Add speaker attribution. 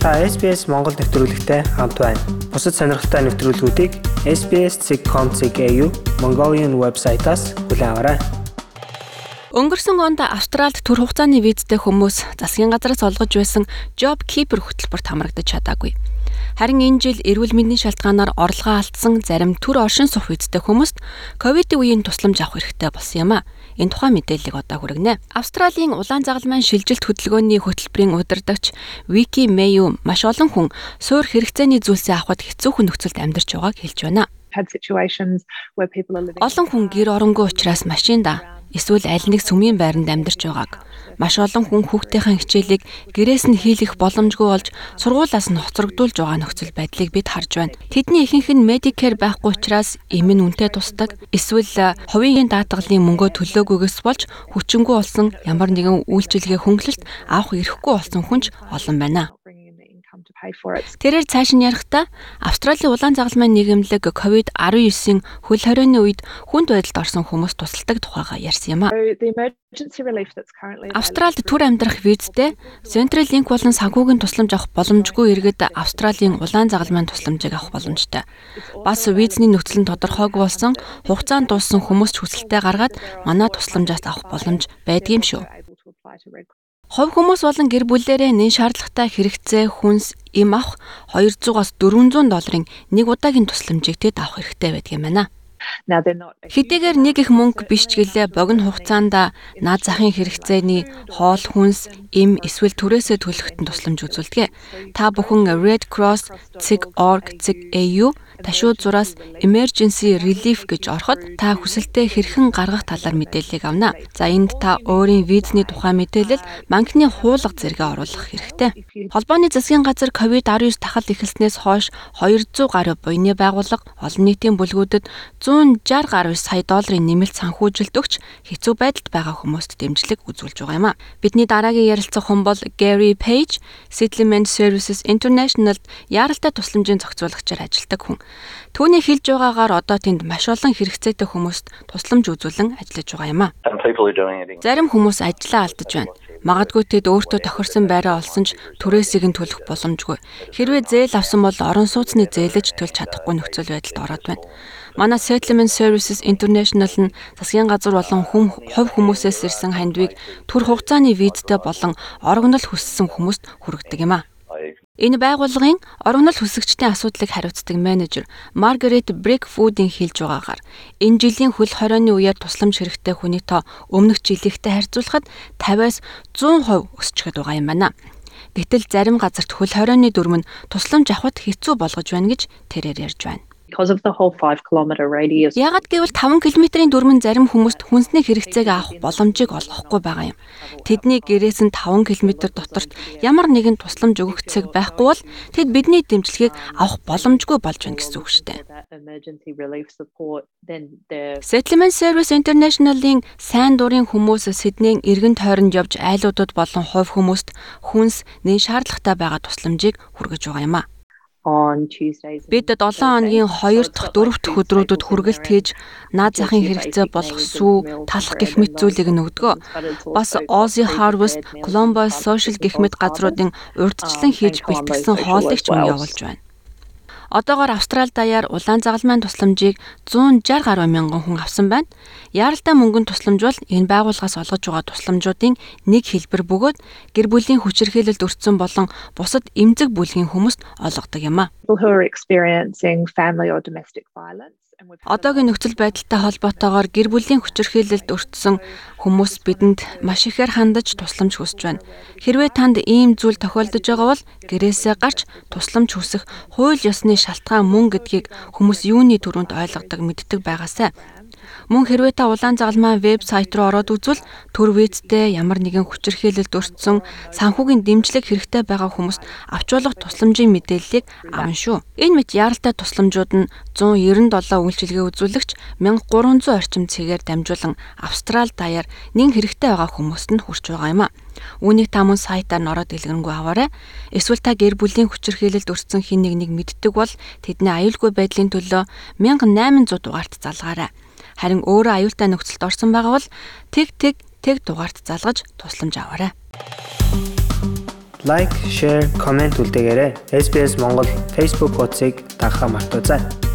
Speaker 1: Та SBS Монгол нэвтрүүлэгтэй хамт байна. Бусад сонирхолтой нэвтрүүлгүүдийг SBS.com.cg Mongolian вебсайтаас хүлээн аваарай.
Speaker 2: Өнгөрсөн онд Австралид төр хугацааны визтэй хүмүүс засгийн газраас олгож байсан Job Keeper хөтөлбөрт хамрагдаж чадаагүй. Харин энэ жил эрүүл мэндийн шалтгаанаар орлогоо алдсан зарим төр оршин сух визтэй хүмүүст ковидын үеийн тусламж авах хэрэгтэй болсон юм а. Энэ тухайн мэдээллийг одоо хүргэнэ. Австралийн улаан загалмайн шилжилт хөтөлбөрийн хөтөлбөрийн удирдагч Вики Мэйю маш олон хүн суур хэрэгцээний зүйлсээ авахд хэцүүхэн нөхцөлд амьдарч байгааг хэлж байна. Олон хүн гэр оронгүй учраас машинда эсвэл аль нэг сүмийн байранд амьдарч байгааг маш олон хүн хүүхдийнхээ хичээлийг гэрээс нь хийлгэх боломжгүй болж сургуулаас нь хоцрогдуулж байгаа нөхцөл байдлыг бид харж байна. Тэдний ихэнх нь Medicare байхгүй учраас эм нь үнэтэй тусдаг эсвэл хувийн даатгалын мөнгөө төлөөгүйгээс болж хүчингү болсон ямар нэгэн үйлчилгээ хөнгөлөлт авах эрхгүй болсон хүнч олон байна. Тэрээр цааш нь ярихдаа Австралийн улаан загалмайн нийгэмлэг COVID-19-ийн хөл хорионы үед хүнд байдалд орсон хүмүүс тусалдаг тухайга ярьсан юм а. Австралид түр амьдрах визтэй Central Link болон санхүүгийн тусламж авах боломжгүй иргэд Австралийн улаан загалмайн тусламжийг авах боломжтой. Бас визний нөхцөл нь тодорхойгүй болсон хугацаанд дууссан хүмүүс ч хүсэлтээ гаргаад манай тусламжаас авах боломж байдгийм шүү. Хувь хүмүүс болон гэр бүлээрээ нэн шаардлагатай хэрэгцээ хүнс эм авах 200-аас 400 долларын нэг удаагийн тусламжийг тэд авах хэрэгтэй байдаг юм байна. Хэдийгээр нэг их мөнгө биш ч гэлээ богино хугацаанд наад захын хэрэгцээний хоол хүнс, эм эсвэл түрээсээ төлөхтөн тусламж үзүүлдэг. Та бүхэн Red Cross, CIG.org, CIG.AU ташууд зураас emergency relief гэж ороход та хүсэлтээ хэрхэн гаргах талаар мэдээллийг авна. За энд та өөрийн визний тухай мэдээлэл банкны хуулга зэрэгэ оруулах хэрэгтэй. Холбооны засгийн газар COVID-19 тахал эхэлснээс хойш 200 гаруй буйны байгууллага олон нийтийн бүлгүүдэд 160 гаруй сая долларын нэмэлт санхүүжилт өгч хэцүү байдалд байгаа хүмүүст дэмжлэг үзүүлж байгаа юм а. Бидний дараагийн ярилцах хүн бол Gary Page, Settlement Services International-д яаралтай тусламжийн зохицуулагчаар ажилладаг хүн. Түүний хэлж байгаагаар одоо тэнд маш олон хэрэгцээтэй хүмүүст тусламж үзүүлэн ажиллаж байгаа юм а. Зарим хүмүүс ажлаа алдаж байна. Магадгүй тэд өөртөө тохирсон байраа олсон ч түрээсийг нь төлөх боломжгүй. Хэрвээ зээл авсан бол орон сууцны зээлэж төлж чадахгүй нөхцөл байдалд ороод байна. Манай Settlement Services International нь засгийн газар болон хүм хувь хүмүүсээс ирсэн хандвийг төр хугацааны визтэй болон орогнол хүссэн хүмүүст хүргэдэг юм а. Энэ байгууллагын орогнол хүсэгчдийн асуудлыг хариуцдаг менежер Маргарет Брекфудийн хэлж байгаагаар энэ жилийн хөл хорионы үеэр тусламж хэрэгтэй хүний тоо өмнөх жилийнхтэй харьцуулахад 50-аас 100% өсчихөд байгаа юм байна. Гэтэл зарим газарт хөл хорионы дүрм нь тусламж авахд хэцүү болгож байна гэж тэрээр ярьж байна
Speaker 3: because of the whole 5 km radius.
Speaker 2: Ягаад гэвэл 5 км-ийн дүрмэн зарим хүмүүст хүнсний хэрэгцээг авах боломжийг олгохгүй байгаа юм. Тэдний гэрээс нь 5 км доторт ямар нэгэн тусламж өгөх цэг байхгүй бол тэд бидний дэмжлэгийг авах боломжгүй болж байна гэсэн үг шүү дээ. Settlement Service International-ийн сайн дурын хүмүүс Сиднейн эргэн тойронд явж айлуудад болон хувь хүмүүст хүнс нэн шаардлагатай байгаа тусламжийг хүргэж байгаа юм а. Бид 7 хоногийн 2 дахь 4 дахь өдрүүдэд хүргэлт хийж наад захын хэрэгцээ болох сүү, талах гэх мэт зүйлийг нөгдгөө. Бас Aussie Harvest, Columbus Social гэх мэт газруудын урдчлан хийж бэлтгэсэн хоолыг ч мөн явуулж байна. Одоогоор Австрали даяар улаан загалмайн тусламжийг 160 гаруй мянган хүн авсан байна. Яаралтай мөнгөнд тусламж бол энэ байгууллагаас олгож байгаа тусламжуудын нэг хэлбэр бөгөөд гэр бүлийн хүчирхийлэлд өртсөн болон бусад эмзэг бүлгийн хүмүүст олгодог юм а. Одоогийн нөхцөл байдалтай холбоотойгоор гэр бүлийн хүчирхийлэлд өртсөн хүмүүс бидэнд маш ихээр хандаж тусламж хүсэж байна. Хэрвээ танд ийм зүйл тохиолдож байгаа бол гэрээсээ гарч тусламж хүсэх хууль ёсны шалтгаан мөн гэдгийг хүмүүс юуны төрөнд ойлгодог мэддэг байгаасай. Мөн хэрвээ та улаан загалмайн вебсайт руу ороод үзвэл төр визтэй ямар нэгэн хүчирхийлэлд өртсөн санхүүгийн дэмжлэг хэрэгтэй байгаа хүмүүст авч болох тусламжийн мэдээллийг авна шүү. Энэ мэт яаралтай тусламжууд нь 197 үйлчилгээ үзүүлэгч 1300 орчим цэгээр дамжуулан Австрали даяар нэн хэрэгтэй байгаа хүмүүст нь хүрч байгаа юм а. Үүнийг та мөн сайтаар нороод дэлгэрэнгүй аваарай. Эсвэл та гэр бүлийн хүчирхийлэлд өртсөн хин нэг нэг мэддэг бол тэдний аюулгүй байдлын төлөө 1800 дугаарт залгаарай харин өөрөө аюултай нөхцөлд орсон байгаа бол тэг тэг тэг дугаарт залгаж тусламж аваарай.
Speaker 1: лайк, share, comment үлдээгээрэй. SBS Монгол Facebook хуудсыг дагахаа мартаоцай.